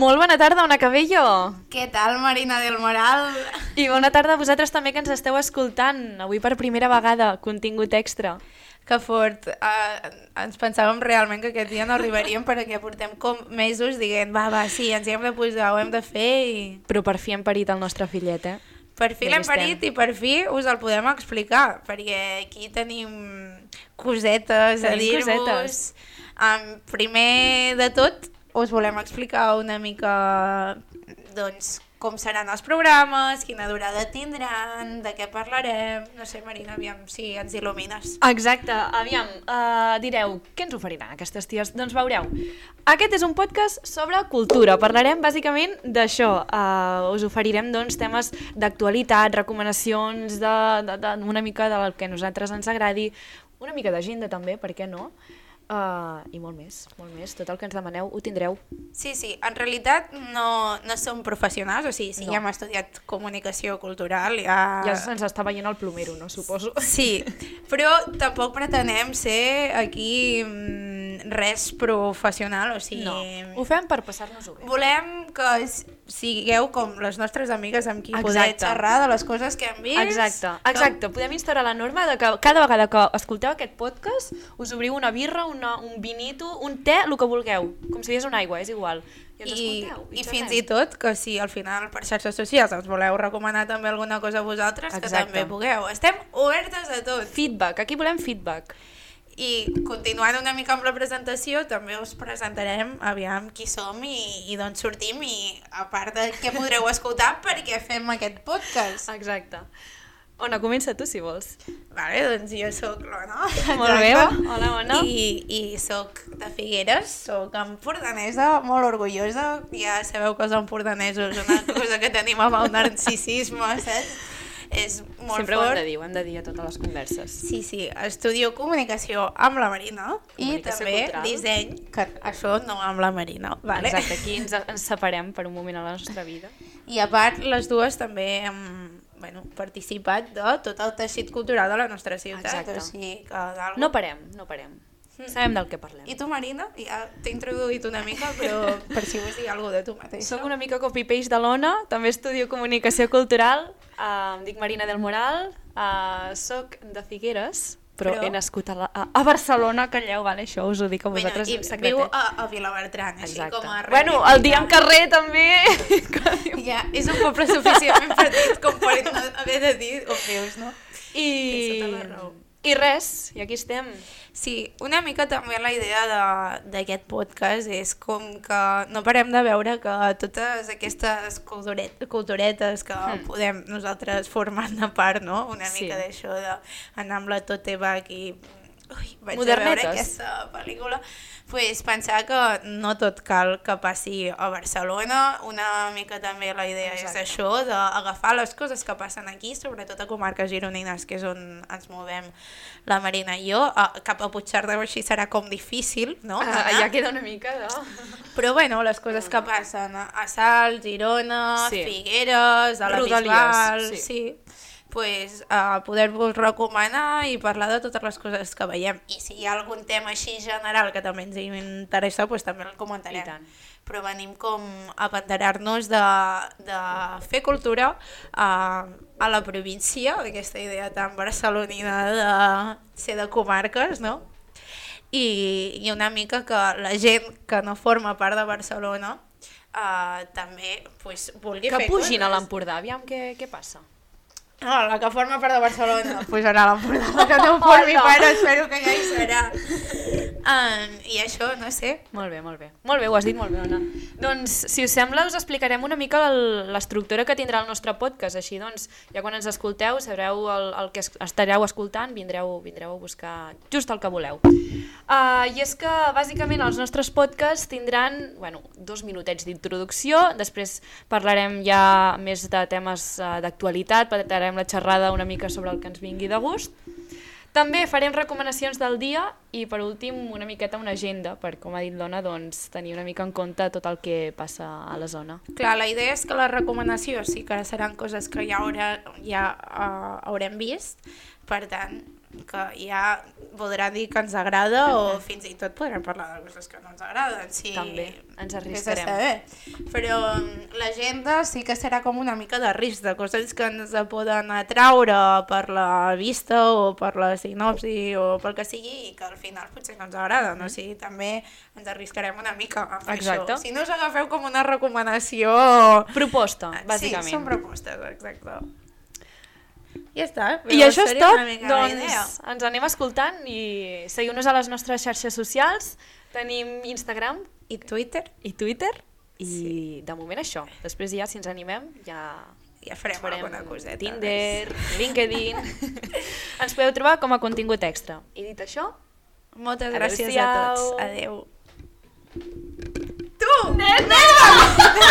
Molt bona tarda, Ona Cabello! Què tal, Marina del Moral? I bona tarda a vosaltres també que ens esteu escoltant. Avui per primera vegada, contingut extra. Que fort. Uh, ens pensàvem realment que aquest dia no arribaríem perquè portem com mesos dient va, va, sí, ens hi hem de posar, ho hem de fer i... Però per fi hem parit el nostre fillet, eh? Per fi l'hem parit i per fi us el podem explicar, perquè aquí tenim cosetes a Tenim dir-vos. cosetes. Um, primer de tot, us volem explicar una mica doncs, com seran els programes, quina durada tindran, de què parlarem... No sé, Marina, aviam si ens il·lumines. Exacte, aviam, uh, direu, què ens oferiran aquestes ties? Doncs veureu, aquest és un podcast sobre cultura, parlarem bàsicament d'això, uh, us oferirem doncs, temes d'actualitat, recomanacions, de, de, de, una mica del que a nosaltres ens agradi, una mica d'agenda també, per què no? Uh, I molt més, molt més, tot el que ens demaneu ho tindreu. Sí, sí, en realitat no, no som professionals, o sigui, si No. ja hem estudiat comunicació cultural, ja... Ja se'ns està veient el plomero, no? Suposo. Sí, però tampoc pretenem ser aquí mm, res professional, o sigui... No, ho fem per passar-nos-ho bé. Volem que sigueu com les nostres amigues amb qui poder Exacte. xerrar de les coses que hem vist. Exacte, que- exacte. Podem instaurar la norma de que cada vegada que escolteu aquest podcast us obriu una birra, una, un vinito, un te, el que vulgueu. Com si digués una aigua, és igual. I ens I, i xerrem. fins i tot que si al final per xarxes socials ens voleu recomanar també alguna cosa a vosaltres, que Exacte. també pugueu. Estem obertes a tot. Feedback, aquí volem feedback. I continuant una mica amb la presentació, també us presentarem aviam qui som i, i d'on sortim i a part de què podreu escoltar perquè fem aquest podcast. Exacte. Ona, comença tu, si vols. Vale, doncs jo sóc l'Ona. Molt bé, hola, Ona. I, I sóc de Figueres, sóc empordanesa, molt orgullosa. Ja sabeu que els empordanesos, una cosa que tenim amb el narcisisme, saps? És molt Sempre ho fort. hem de dir, ho hem de dir a totes les converses. Sí, sí, estudio comunicació amb la Marina i també cultural. disseny, que això no amb la Marina, vale? Exacte, aquí ens, ens separem per un moment a la nostra vida. I a part, les dues també hem bueno, participat de tot el teixit cultural de la nostra ciutat. Exacte. O sigui que No parem, no parem. Sabem del que parlem. I tu, Marina, ja t'he introduït una mica, però per si vols dir alguna de tu mateixa. Soc una mica copy-paste de l'Ona, també estudio comunicació cultural, uh, em dic Marina del Moral, uh, soc de Figueres, però, Però- he nascut a, la, a, a Barcelona, calleu, vale? això us ho dic a vosaltres bueno, en i secret. viu a, a Vilabertran, així Exacte. com a... Bueno, el dia en carrer també. Ja, és un poble suficientment petit com per no haver de dir on vius, no? I, Tens tota la raó. I res, i aquí estem. Sí, una mica també la idea de- d'aquest podcast és com que no parem de veure que totes aquestes culturet, culturetes que Hmm. podem nosaltres formar-ne part, no? Una Sí. mica d'això d'anar amb la Tote Bag i... Ui, vaig a Modernetes. veure aquesta pel·lícula. pues, pensar que no tot cal que passi a Barcelona, una mica també la idea Exacte. és això, d'agafar les coses que passen aquí, sobretot a comarques gironines, que és on ens movem la Marina i jo, a, cap a Puigcerdà així serà com difícil, no? Ah, anar. ja queda una mica de... Però bueno, les coses que passen a, a Salt, Girona, Sí. Figueres, a la Rodalies, Bisbal, sí. sí, pues, a poder-vos recomanar i parlar de totes les coses que veiem. I si hi ha algun tema així general que també ens interessa, pues, també el comentarem. Però venim com a abanderar-nos de, de fer cultura a, a la província, aquesta idea tan barcelonina de ser de comarques, no? I, i una mica que la gent que no forma part de Barcelona uh, també pues, vulgui Que fer pugin a coses. l'Empordà, aviam què, què passa. Ah, la que forma part de Barcelona, pues anar a l'Empordà. La que no formi part, espero que ja hi serà. Um, I això, no sé, Molt bé, molt bé. Molt bé, ho has dit molt bé, Anna. Doncs, si us sembla, us explicarem una mica l'estructura que tindrà el nostre podcast. Així, doncs, ja quan ens escolteu, sabreu el, el que es- estareu escoltant, vindreu, vindreu a buscar just el que voleu. Uh, I és que, bàsicament, els nostres podcasts tindran bueno, dos minutets d'introducció, després parlarem ja més de temes uh, d'actualitat, parlarem la xerrada una mica sobre el que ens vingui de gust, també farem recomanacions del dia i per últim una miqueta una agenda per, com ha dit l'Ona, doncs, tenir una mica en compte tot el que passa a la zona. Clar, la idea és que les recomanacions sí que seran coses que ja, haurà, ja uh, haurem vist, per tant, que ja voldrà dir que ens agrada o fins i tot podrem parlar de coses que no ens agraden. Sí, També, ens arriscarem. saber. Però mm, l'agenda sí que serà com una mica de risc, de coses que ens poden atraure per la vista o per la sinopsi o pel que sigui i que al final potser no ens agraden. O sigui, també ens arriscarem una mica a fer Exacte. això. Si no us agafeu com una recomanació... Proposta, Sí, bàsicament. són propostes, exacte. Ja està. I això és tot, doncs ens anem escoltant i seguiu-nos a les nostres xarxes socials. Tenim Instagram I Twitter? i Twitter i de moment això. Després ja, si ens animem, ja Ja farem, farem alguna coseta. Tinder, LinkedIn... ens podeu trobar com a contingut extra. I dit això, Moltes gràcies a tots. Adeu. tu! Nena!